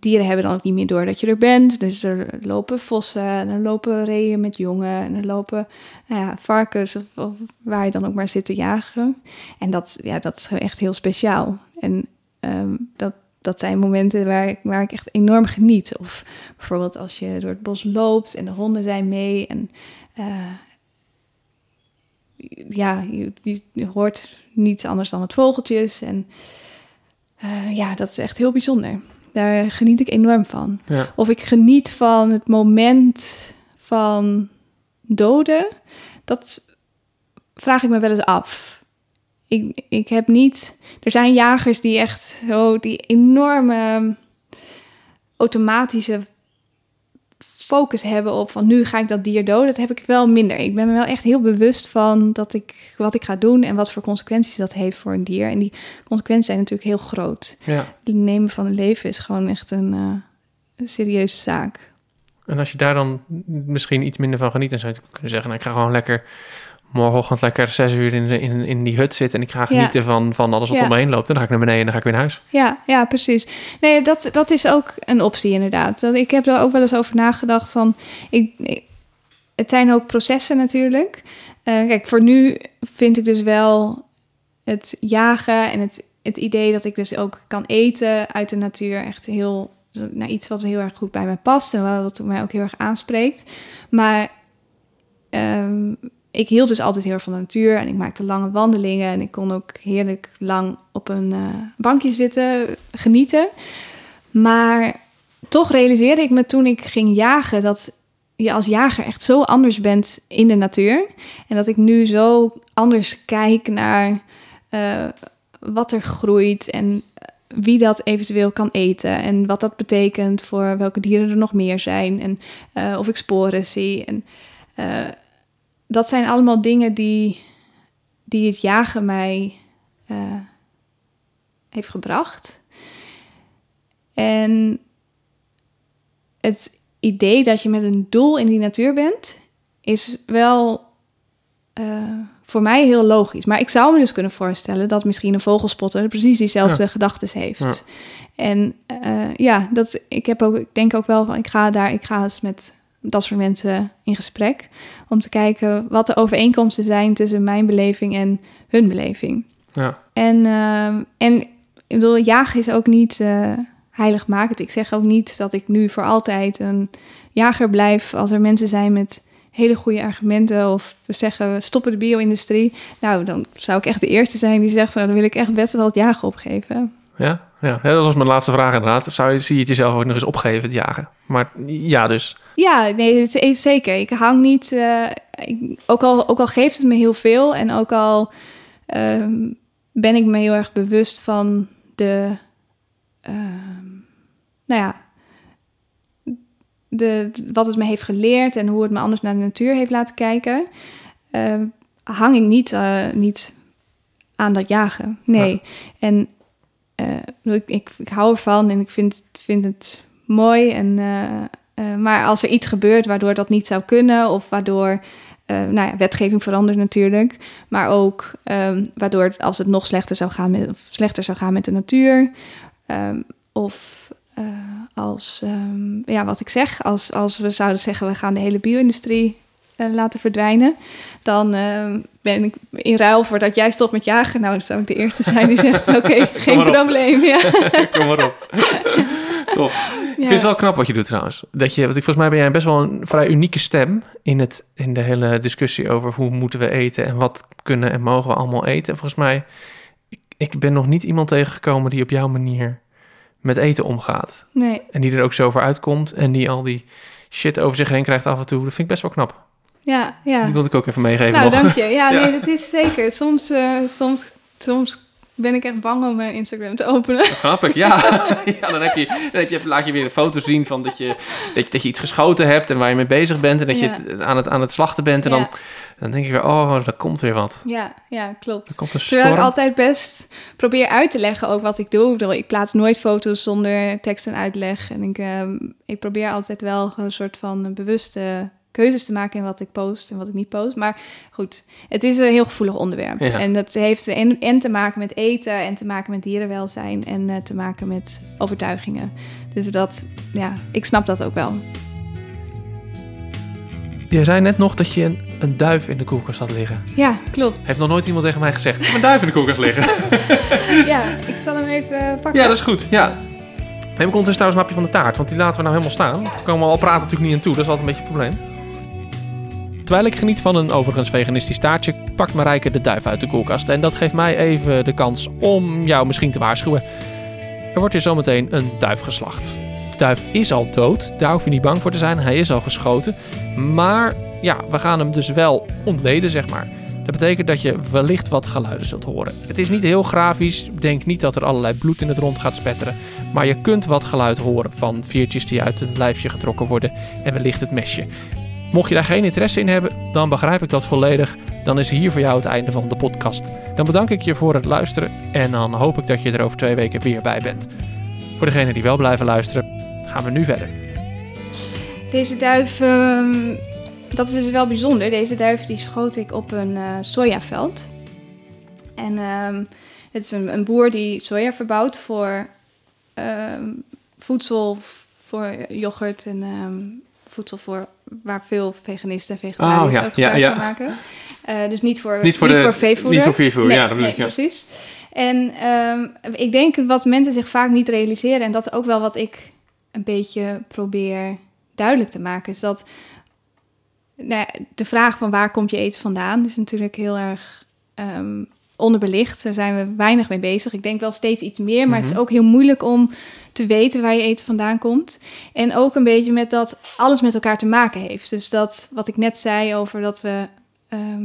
dieren hebben dan ook niet meer door dat je er bent. Dus er lopen vossen, en er lopen reeën met jongen. En er lopen nou ja, varkens of, waar je dan ook maar zit te jagen. En dat, ja, dat is echt heel speciaal. En ehm, dat, dat zijn momenten waar ik, waar ik echt enorm geniet. Of bijvoorbeeld als je door het bos loopt en de honden zijn mee. En eh, ja, je hoort niets anders dan het vogeltjes. En eh, ja, dat is echt heel bijzonder. Daar geniet ik enorm van. Ja. Of ik geniet van het moment van doden. Dat vraag ik me wel eens af. Ik, ik heb niet. Er zijn jagers die echt zo die enorme automatische focus hebben op van nu ga ik dat dier doden. Dat heb ik wel minder. Ik ben me wel echt heel bewust van dat ik wat ik ga doen en wat voor consequenties dat heeft voor een dier. En die consequenties zijn natuurlijk heel groot. ja. Het nemen van een leven is gewoon echt een, eh, een serieuze zaak. En als je daar dan misschien iets minder van geniet, dan zou je kunnen zeggen, nou, ik ga gewoon lekker morgenochtend lekker zes uur in, de, in, in die hut zitten en ik ga genieten van, van alles wat Ja. om me heen loopt. En dan ga ik naar beneden en dan ga ik weer naar huis. Ja, ja, precies. Nee, dat, dat is ook een optie inderdaad. Dat, ik heb er ook wel eens over nagedacht van... Ik, ik- het zijn ook processen natuurlijk. Eh, kijk, voor nu vind ik dus wel het jagen en het, het idee dat ik dus ook kan eten uit de natuur echt heel... Nou, iets wat heel erg goed bij mij past en wat mij ook heel erg aanspreekt. Maar ehm, ik hield dus altijd heel van de natuur en ik maakte lange wandelingen en ik kon ook heerlijk lang op een eh, bankje zitten, genieten. Maar toch realiseerde ik me toen ik ging jagen dat je als jager echt zo anders bent in de natuur. En dat ik nu zo anders kijk naar eh, wat er groeit en wie dat eventueel kan eten. En wat dat betekent voor welke dieren er nog meer zijn. En eh, of ik sporen zie. En eh, dat zijn allemaal dingen die, die het jagen mij eh, heeft gebracht. En het idee dat je met een doel in die natuur bent, is wel eh, voor mij heel logisch. Maar ik zou me dus kunnen voorstellen dat misschien een vogelspotter precies diezelfde Ja. gedachten heeft. Ja. En eh, ja, dat, ik, heb ook, ik denk ook wel van, ik ga daar, ik ga eens met dat soort mensen in gesprek. Om te kijken wat de overeenkomsten zijn tussen mijn beleving en hun beleving. Ja, En, ehm, en ik bedoel, jagen is ook niet eh heiligmakend. Ik zeg ook niet dat ik nu voor altijd een jager blijf als er mensen zijn met hele goede argumenten of we zeggen we stoppen de bio-industrie. Nou, dan zou ik echt de eerste zijn die zegt, nou, dan wil ik echt best wel het jagen opgeven. Ja, ja. Ja, dat was mijn laatste vraag inderdaad. Zou je, zie je het jezelf ook nog eens opgeven, het jagen? Maar ja, dus. Ja, nee, het is zeker. Ik hang niet. eh, ik- ook, al, ook al geeft het me heel veel en ook al ehm, ben ik me heel erg bewust van de. ehm, nou ja. De, wat het me heeft geleerd en hoe het me anders naar de natuur heeft laten kijken, ehm, hang ik niet, eh, niet aan dat jagen. Nee. En eh, ik, ik, ik hou ervan en ik vind, vind het mooi. En, eh, eh, maar als er iets gebeurt waardoor dat niet zou kunnen, of waardoor nou ja, wetgeving verandert natuurlijk, maar ook ehm, waardoor het, als het nog slechter zou gaan met, slechter zou gaan met de natuur, ehm, of als, ehm, ja, wat ik zeg, als, als we zouden zeggen we gaan de hele bio-industrie eh, laten verdwijnen, dan ehm, ben ik in ruil voor dat jij stopt met jagen. Nou, dan zou ik de eerste zijn die zegt: Oké, geen probleem. Ja. Kom maar op. Tof. Ik vind het wel knap wat je doet trouwens. Dat je, want ik, volgens mij ben jij best wel een vrij unieke stem in, het, in de hele discussie over hoe moeten we eten en wat kunnen en mogen we allemaal eten. En volgens mij, ik, ik ben nog niet iemand tegengekomen die op jouw manier met eten omgaat. Nee, En die er ook zo voor uitkomt en die al die shit over zich heen krijgt af en toe. Dat vind ik best wel knap. Ja, ja. Die wilde ik ook even meegeven Nou, nog. dank je. Ja, Ja. nee, dat is zeker. Soms, eh, soms, soms ben ik echt bang om mijn Instagram te openen. Grappig, ja. ja dan, heb je, dan heb je, laat je weer een foto zien van dat je, dat, je, dat je iets geschoten hebt en waar je mee bezig bent en dat je het aan, het aan het slachten bent. En Ja. dan, Dan denk ik weer, oh, er komt weer wat. Ja, ja, klopt. Er komt een Terwijl ik storm. altijd best probeer uit te leggen ook wat ik doe. Ik plaats nooit foto's zonder tekst en uitleg. En ik, ehm, ik probeer altijd wel een soort van bewuste keuzes te maken in wat ik post en wat ik niet post. Maar goed, het is een heel gevoelig onderwerp. Ja. En dat heeft en, en te maken met eten en te maken met dierenwelzijn en eh, te maken met overtuigingen. Dus dat, ja, ik snap dat ook wel. Jij zei net nog dat je een, een duif in de koelkast had liggen. Ja, klopt. Heeft nog nooit iemand tegen mij gezegd. Ik heb een duif in de koelkast liggen. Ja, ik zal hem even eh, pakken. ja, dat is goed. Ja. Neem ik ondertussen trouwens een hapje van de taart, want die laten we nou helemaal staan. Daar komen we al praten natuurlijk niet aan toe, dat is altijd een beetje een probleem. Terwijl ik geniet van een overigens veganistisch taartje, pakt Marijke de duif uit de koelkast. En dat geeft mij even de kans om jou misschien te waarschuwen. Er wordt hier zometeen een duif geslacht. De duif is al dood, daar hoef je niet bang voor te zijn, hij is al geschoten. Maar ja, we gaan hem dus wel ontleden, zeg maar. Dat betekent dat je wellicht wat geluiden zult horen. Het is niet heel grafisch, denk niet dat er allerlei bloed in het rond gaat spetteren. Maar je kunt wat geluid horen van veertjes die uit een lijfje getrokken worden en wellicht het mesje. Mocht je daar geen interesse in hebben, dan begrijp ik dat volledig. Dan is hier voor jou het einde van de podcast. Dan bedank ik je voor het luisteren en dan hoop ik dat je er over twee weken weer bij bent. Voor degenen die wel blijven luisteren, gaan we nu verder. Deze duif, ehm, dat is dus wel bijzonder. Deze duif die schoot ik op een eh, sojaveld. En ehm, het is een, een boer die soja verbouwt voor ehm, voedsel, voor yoghurt en voedsel voor waar veel veganisten en vegetariërs Oh, ja, ook ja, gebruik ja. van maken. Eh, dus niet voor, Niet voor de- veevoeder. niet voor veevoer, Nee, ja, dat nee, ik, ja. precies. En ehm, ik denk wat mensen zich vaak niet realiseren, en dat is ook wel wat ik een beetje probeer duidelijk te maken, is dat nou ja, de vraag van waar komt je eten vandaan is natuurlijk heel erg ehm, onderbelicht. Daar zijn we weinig mee bezig. Ik denk wel steeds iets meer, maar het is Mhm. ook heel moeilijk om te weten waar je eten vandaan komt. En ook een beetje met dat alles met elkaar te maken heeft. Dus dat wat ik net zei over dat we. ehm,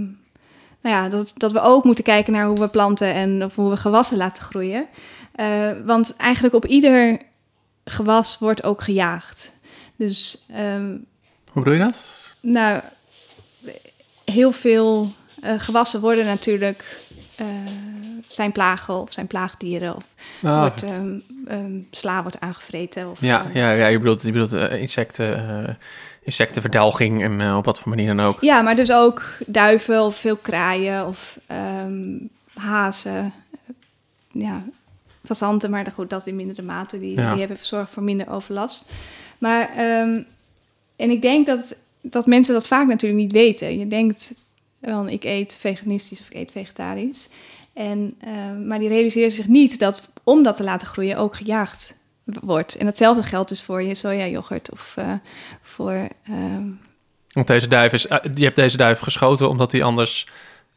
nou ja, dat, dat we ook moeten kijken naar hoe we planten en of hoe we gewassen laten groeien. Eh, want eigenlijk op ieder gewas wordt ook gejaagd. Dus ehm, Hoe bedoel je dat? nou, heel veel eh, gewassen worden natuurlijk. Eh, zijn plagen of zijn plaagdieren of Oh, wordt, ehm, ehm, sla wordt aangevreten. Of, ja, eh, ja, ja, je bedoelt, je bedoelt eh, insecten, eh, insectenverdelging en op wat voor manier dan ook. Ja, maar dus ook duiven of veel kraaien of ehm, hazen. Ja, fazanten, maar goed, dat in mindere mate. Die, Ja. die hebben zorg voor minder overlast. Maar, en ik denk dat, dat mensen dat vaak natuurlijk niet weten. Je denkt, wel, ik eet veganistisch of ik eet vegetarisch. En, ehm, maar die realiseren zich niet dat om dat te laten groeien ook gejaagd wordt. En datzelfde geldt dus voor je sojayoghurt of eh, voor... ehm, Want deze duif is, eh, je hebt deze duif geschoten omdat hij anders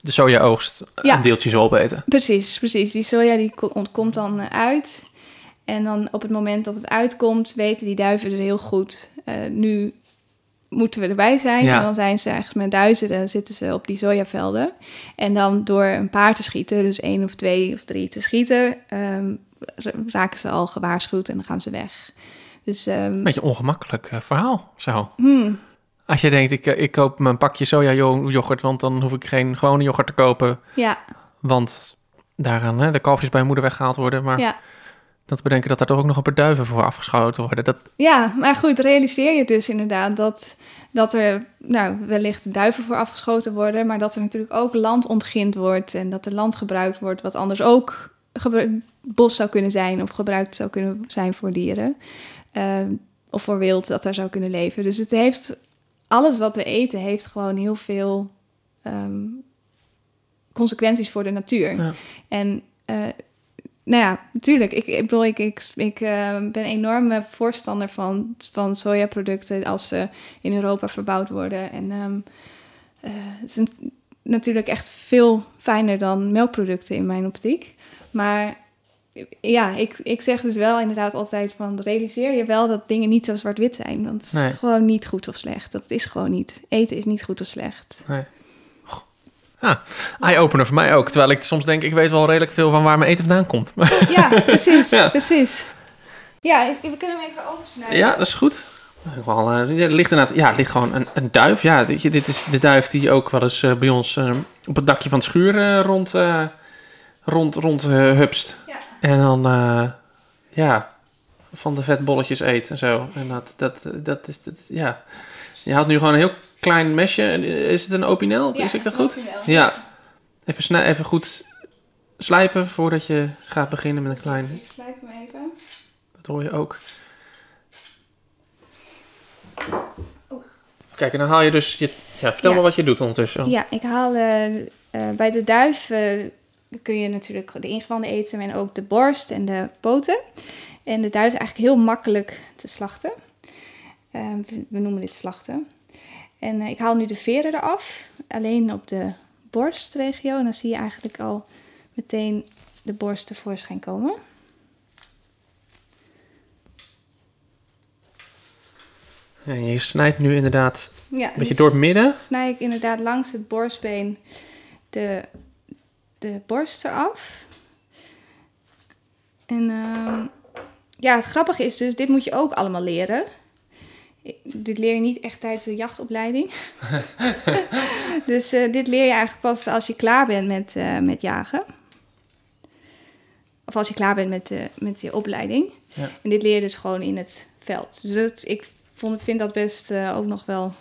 de sojaoogst Ja. een deeltje zou opeten. Precies, precies. Die soja die ko- ontkomt dan eh, uit. En dan op het moment dat het uitkomt, weten die duiven er heel goed. nu moeten we erbij zijn. Ja. En dan zijn ze echt met duizenden zitten ze op die sojavelden. En dan door een paar te schieten, dus één of twee of drie te schieten, ehm, ra- raken ze al gewaarschuwd en dan gaan ze weg. Dus ehm, Beetje een ongemakkelijk eh, verhaal, zo. hmm, Als je denkt, ik, eh, ik koop mijn pakje soja-yoghurt, want dan hoef ik geen gewone yoghurt te kopen. ja, Want daar gaan hè, de kalfjes bij moeder weggehaald worden. Maar ja. Dat bedenken dat daar toch ook nog een paar duiven voor afgeschoten worden. Dat, Ja, maar goed, realiseer je dus inderdaad dat, dat er nou, wellicht duiven voor afgeschoten worden, maar dat er natuurlijk ook land ontgind wordt en dat er land gebruikt wordt wat anders ook bos zou kunnen zijn of gebruikt zou kunnen zijn voor dieren. Eh, of voor wild dat daar zou kunnen leven. Dus het heeft, alles wat we eten heeft gewoon heel veel ehm, consequenties voor de natuur. Ja. En eh, nou ja, natuurlijk. Ik, ik bedoel, ik, ik, ik eh, ben een enorme voorstander van, van sojaproducten als ze in Europa verbouwd worden. En ehm, eh, het is natuurlijk echt veel fijner dan melkproducten in mijn optiek. Maar ja, ik, ik zeg dus wel inderdaad altijd van realiseer je wel dat dingen niet zo zwart-wit zijn. Want het is Nee. gewoon niet goed of slecht. Dat is gewoon niet. Eten is niet goed of slecht. nee. Goh. Ah, eye-opener voor mij ook. Terwijl ik soms denk, ik weet wel redelijk veel van waar mijn eten vandaan komt. Ja, precies, Ja. precies. Ja, we kunnen hem even opensnijden. ja, dat is goed. Wel, eh, er ligt inderdaad, ja, het ligt gewoon een, een duif. Ja, je, dit is de duif die ook wel eens eh, bij ons eh, op het dakje van het schuur eh, rond, eh, rond, rond eh, hupst. Ja. En dan, eh, ja, van de vetbolletjes eet en zo. En dat, dat, dat is, dat, ja. Je had nu gewoon een heel klein mesje. En Is het een opinel? is ik dat goed? Ja. Even, snij, even goed slijpen voordat je gaat beginnen met een klein... Ik slijp hem even. Dat hoor je ook. Kijk, en dan haal je dus... Je, ja, vertel Ja. me wat je doet ondertussen. Ja, ik haal eh, eh, bij de duif eh, kun je natuurlijk de ingewanden eten en ook de borst en de poten. En de duif is eigenlijk heel makkelijk te slachten. Eh, we noemen dit slachten. En eh, ik haal nu de veren eraf, alleen op de borstregio. En dan zie je eigenlijk al meteen de borst tevoorschijn komen. En je snijdt nu inderdaad Ja, een beetje door het midden. snij ik inderdaad langs het borstbeen de, de borst eraf. En ehm, ja, het grappige is dus, dit moet je ook allemaal leren. Dit leer je niet echt tijdens de jachtopleiding. dus eh, dit leer je eigenlijk pas als je klaar bent met, eh, met jagen. Of als je klaar bent met, eh, met je opleiding. Ja. En dit leer je dus gewoon in het veld. Dus dat, ik vond, vind dat best ook nog wel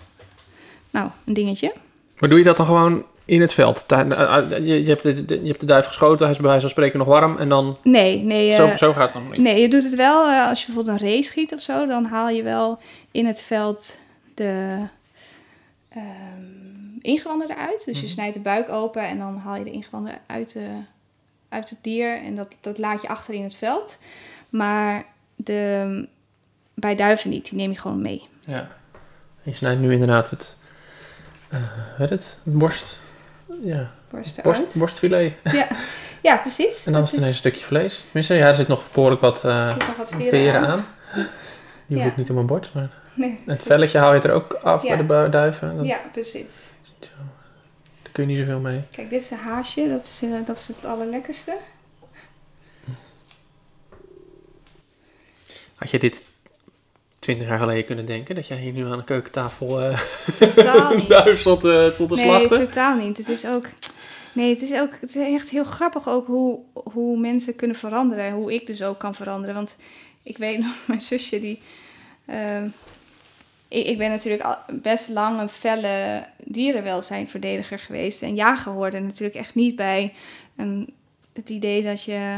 nou, een dingetje. Maar doe je dat dan gewoon in het veld? Eh, eh, Je, hebt de, je hebt de duif geschoten, hij is bij wijze van spreken nog warm. En dan... Nee, nee. zo, eh, zo gaat het dan niet. Nee, je doet het wel als je bijvoorbeeld een race schiet of zo, dan haal je wel in het veld de ehm, ingewanden eruit. Dus je Mhm. snijdt de buik open en dan haal je de ingewanden uit, de, uit het dier en dat, dat laat je achter in het veld. Maar de, bij duiven niet, die neem je gewoon mee. Ja. Je snijdt nu inderdaad het... weet het? Het borst... Ja, Borst borstfilet. Ja. ja, precies. En dan is het ineens een stukje vlees. Tenminste, ja, er zit nog behoorlijk wat zit nog wat veren, veren aan. aan. Die hoef Ja. ik niet op mijn bord. Maar Nee, het velletje haal je er ook af Ja. bij de duiven. Dat- Ja, precies. Daar kun je niet zoveel mee. Kijk, dit is een haasje. Dat is, eh, dat is het allerlekkerste. Had je dit twintig jaar geleden kunnen denken? Dat jij hier nu aan de keukentafel eh Totaal niet. duif stond, eh, stond te Nee, slachten? totaal niet. Het is ook... Nee, het is ook het is echt heel grappig ook hoe, hoe mensen kunnen veranderen. Hoe ik dus ook kan veranderen. Want ik weet nog, mijn zusje die... ehm, ik, ik ben natuurlijk al best lang een felle dierenwelzijnverdediger geweest. En jagen hoorde natuurlijk echt niet bij een, het idee dat je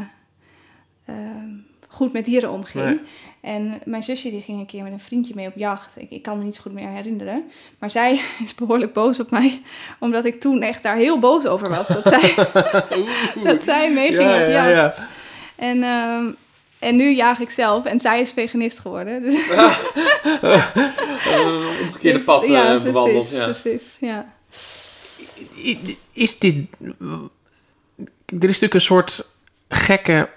ehm, goed met dieren omging. Nee. En mijn zusje die ging een keer met een vriendje mee op jacht. Ik, ik kan me niet zo goed meer herinneren. Maar zij is behoorlijk boos op mij. Omdat ik toen echt daar heel boos over was. Dat zij, dat zij meeging ja, op ja, jacht. ja. En, ehm, en nu jaag ik zelf. En zij is veganist geworden. Dus, Eh, omgekeerde dus- pad ja, precies, bewandeld. Ja. precies. Ja. Is dit... Er is natuurlijk een soort gekke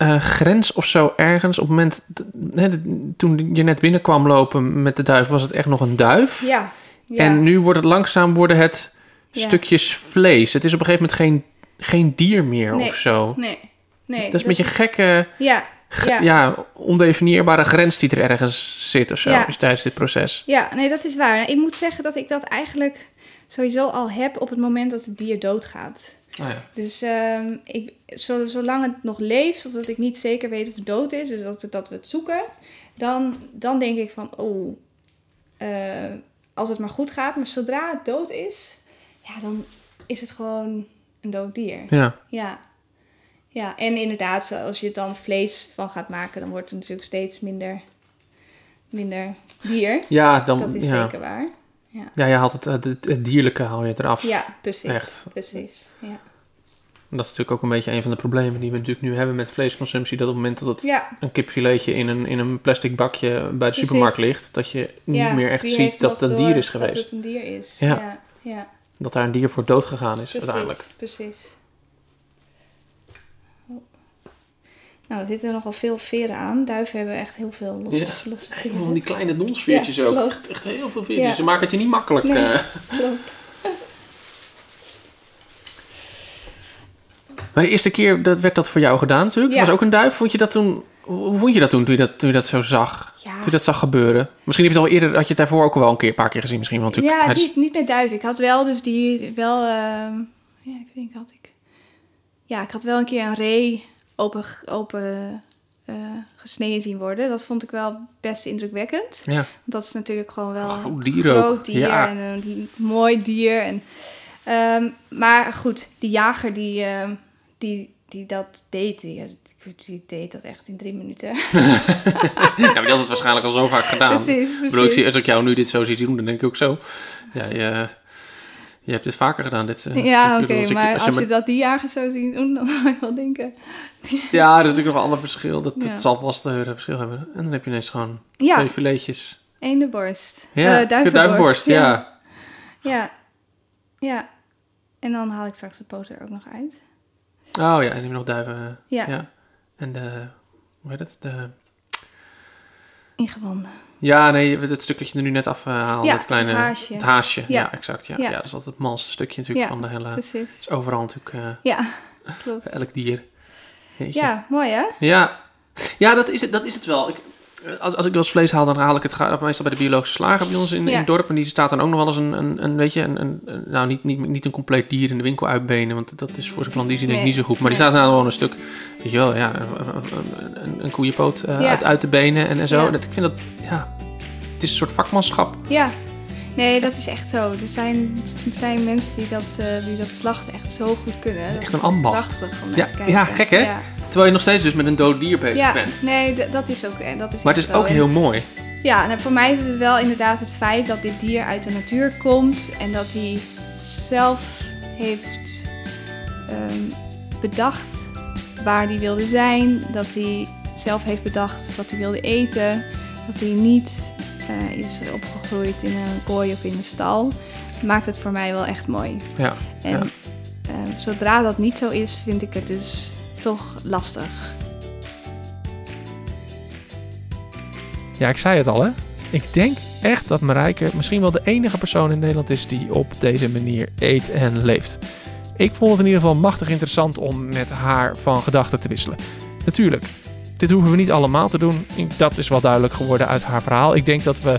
eh, grens of zo ergens. Op het moment... dat- toen je net binnenkwam lopen met de duif, was het echt nog een duif. Ja. ja. En nu wordt het langzaam worden het Ja. stukjes vlees. Het is op een gegeven moment geen, geen dier meer Nee. of zo. Nee. nee dat is een beetje een gekke, Ja, Ja. ja. ondefinieerbare grens die er ergens zit of zo tijdens dit proces. Ja, nee, dat is waar. Ik moet zeggen dat ik dat eigenlijk sowieso al heb op het moment dat het dier doodgaat. Oh ja. Dus ehm, ik, zo, zolang het nog leeft, of dat ik niet zeker weet of het dood is, dus dat, dat we het zoeken, dan, dan denk ik van, oh, eh, als het maar goed gaat. Maar zodra het dood is, ja, dan is het gewoon een dood dier. ja. Ja. Ja, en inderdaad, als je dan vlees van gaat maken, dan wordt het natuurlijk steeds minder, minder dier. Ja, dan, Dat is ja. zeker waar. ja, je haalt het, het, het, het dierlijke haal je eraf. Ja, precies. Echt. Precies. Ja. Dat is natuurlijk ook een beetje een van de problemen die we natuurlijk nu hebben met vleesconsumptie. Dat op het moment dat het ja, een kipfiletje in een, in een plastic bakje bij de Precies. supermarkt ligt, dat je niet meer echt ziet dat het een dier is Dat geweest. het een dier is. Ja. Ja, ja, Dat daar een dier voor dood gegaan is uiteindelijk. precies. precies. Oh. Nou, er zitten nogal veel veren aan. Duiven hebben echt heel veel losse, Ja, Heel veel van die kleine donsveertjes Ja, ook. Echt, echt heel veel veertjes. Ze maken het je niet makkelijk. Nee. eh. Klopt. Maar de eerste keer dat werd dat voor jou gedaan natuurlijk. Ja. was ook een duif. Vond je dat toen... Hoe vond je dat toen, toen je dat, toen je dat zo zag? Ja, Toen je dat zag gebeuren? Misschien heb je het al eerder, had je het daarvoor ook al wel een keer, een paar keer gezien misschien. Want natuurlijk, ja is- niet, niet met duiven. Ik had wel dus die, wel, ehm, ja, ik denk had ik, ja, ik had wel een keer een ree open, open eh, gesneden zien worden. Dat vond ik wel best indrukwekkend. ja, Want dat is natuurlijk gewoon wel Groot een dier ook. groot dier Ja. en een mooi dier. En, ehm, maar goed, die jager die, ehm, die, die dat deed, die, die deed dat echt in drie minuten. ja, maar die had het waarschijnlijk al zo vaak gedaan. precies, Ik bedoel, ik precies. zie, als ik jou nu dit zo zie doen, dan denk ik ook zo. Ja, je, je hebt dit vaker gedaan. Dit, eh, Ja, oké, maar als als je dat die jagers zo zien doen, dan zou ik wel denken... Ja, dat is natuurlijk nog een ander verschil. Dat, Ja. dat zal vast een verschil hebben. En dan heb je ineens gewoon Ja, twee filetjes. eendenborst. Ja, Eh, duivenborst. duivenborst, ja. Ja. Ja. En dan haal ik straks de poot er ook nog uit. Oh ja, en je nog duiven. Ja, Ja. En de, hoe heet het? De, ingewanden. ja, nee, het stukje dat je er nu net afhaalt. Ja, het kleine het haasje. Het haasje, ja, Ja. exact. Ja. Ja. Dat is altijd het malste stukje natuurlijk Ja, van de hele... Precies. is overal natuurlijk eh, Ja, klopt. elk dier. Jeetje. Ja, mooi hè? Ja, ja dat, is het, dat is het wel. Ik, eh, als, als ik wel eens vlees haal, dan haal ik het meestal bij de biologische slager bij ons in, het dorp. En die staat dan ook nog wel eens een, een, een weet je, een, een, nou niet, niet, niet een compleet dier in de winkel uitbenen. Want dat is voor zijn klandizie denk ik niet zo goed. Maar die staat nou gewoon een stuk, weet je wel, ja, een, een, koeienpoot eh, Ja. uit, uit de benen en, en zo. Ja. En dat, ik vind dat, ja, het is een soort vakmanschap. Ja. Nee, dat is echt zo. Er zijn, er zijn mensen die dat, eh, die dat slachten echt zo goed kunnen. Dat is echt een ambacht. Prachtig om naar Ja, te kijken. ja, gek, hè? Ja, Terwijl je nog steeds dus met een dood dier bezig ja bent. nee, dat is ook, eh, dat is Maar het is ook En- heel mooi. Ja, nou, voor mij is het dus wel inderdaad het feit dat dit dier uit de natuur komt en dat hij zelf heeft ehm, bedacht waar hij wilde zijn, dat hij zelf heeft bedacht wat hij wilde eten, dat hij niet eh, is opgegroeid in een kooi of in een stal, maakt het voor mij wel echt mooi. Ja, En Ja. eh, zodra dat niet zo is, vind ik het dus toch lastig. Ja, ik zei het al, hè. Ik denk echt dat Marijke misschien wel de enige persoon in Nederland is die op deze manier eet en leeft. Ik vond het in ieder geval machtig interessant om met haar van gedachten te wisselen. Natuurlijk, dit hoeven we niet allemaal te doen. Dat is wel duidelijk geworden uit haar verhaal. Ik denk dat we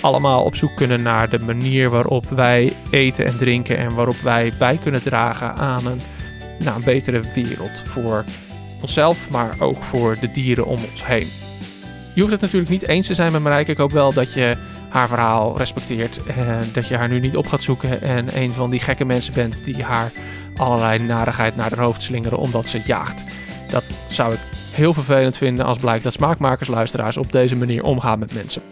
allemaal op zoek kunnen naar de manier waarop wij eten en drinken en waarop wij bij kunnen dragen aan een, nou, een betere wereld voor onszelf, maar ook voor de dieren om ons heen. Je hoeft het natuurlijk niet eens te zijn met Marijke. Ik hoop wel dat je haar verhaal respecteert. En dat je haar nu niet op gaat zoeken. En een van die gekke mensen bent die haar allerlei narigheid naar haar hoofd slingeren omdat ze jaagt. Dat zou ik heel vervelend vinden als blijkt dat smaakmakersluisteraars op deze manier omgaan met mensen.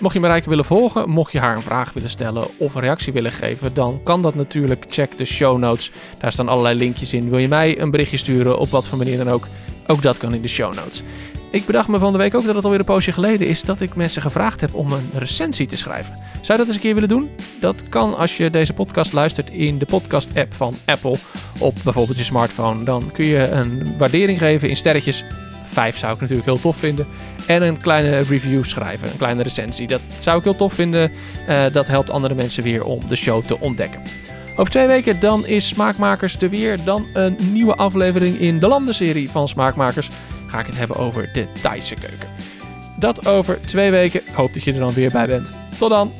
Mocht je Marijke willen volgen, mocht je haar een vraag willen stellen of een reactie willen geven, dan kan dat natuurlijk. Check de show notes. Daar staan allerlei linkjes in. Wil je mij een berichtje sturen op wat voor manier dan ook? Ook dat kan in de show notes. Ik bedacht me van de week ook dat het alweer een poosje geleden is dat ik mensen gevraagd heb om een recensie te schrijven. Zou je dat eens een keer willen doen? Dat kan als je deze podcast luistert in de podcast-app van Apple op bijvoorbeeld je smartphone. Dan kun je een waardering geven in sterretjes. Vijf zou ik natuurlijk heel tof vinden. En een kleine review schrijven, een kleine recensie. Dat zou ik heel tof vinden. Eh, dat helpt andere mensen weer om de show te ontdekken. Over twee weken dan is Smaakmakers er weer. Dan een nieuwe aflevering in de landenserie van Smaakmakers ga ik het hebben over de Thaise keuken. Dat over twee weken. Ik hoop dat je er dan weer bij bent. Tot dan!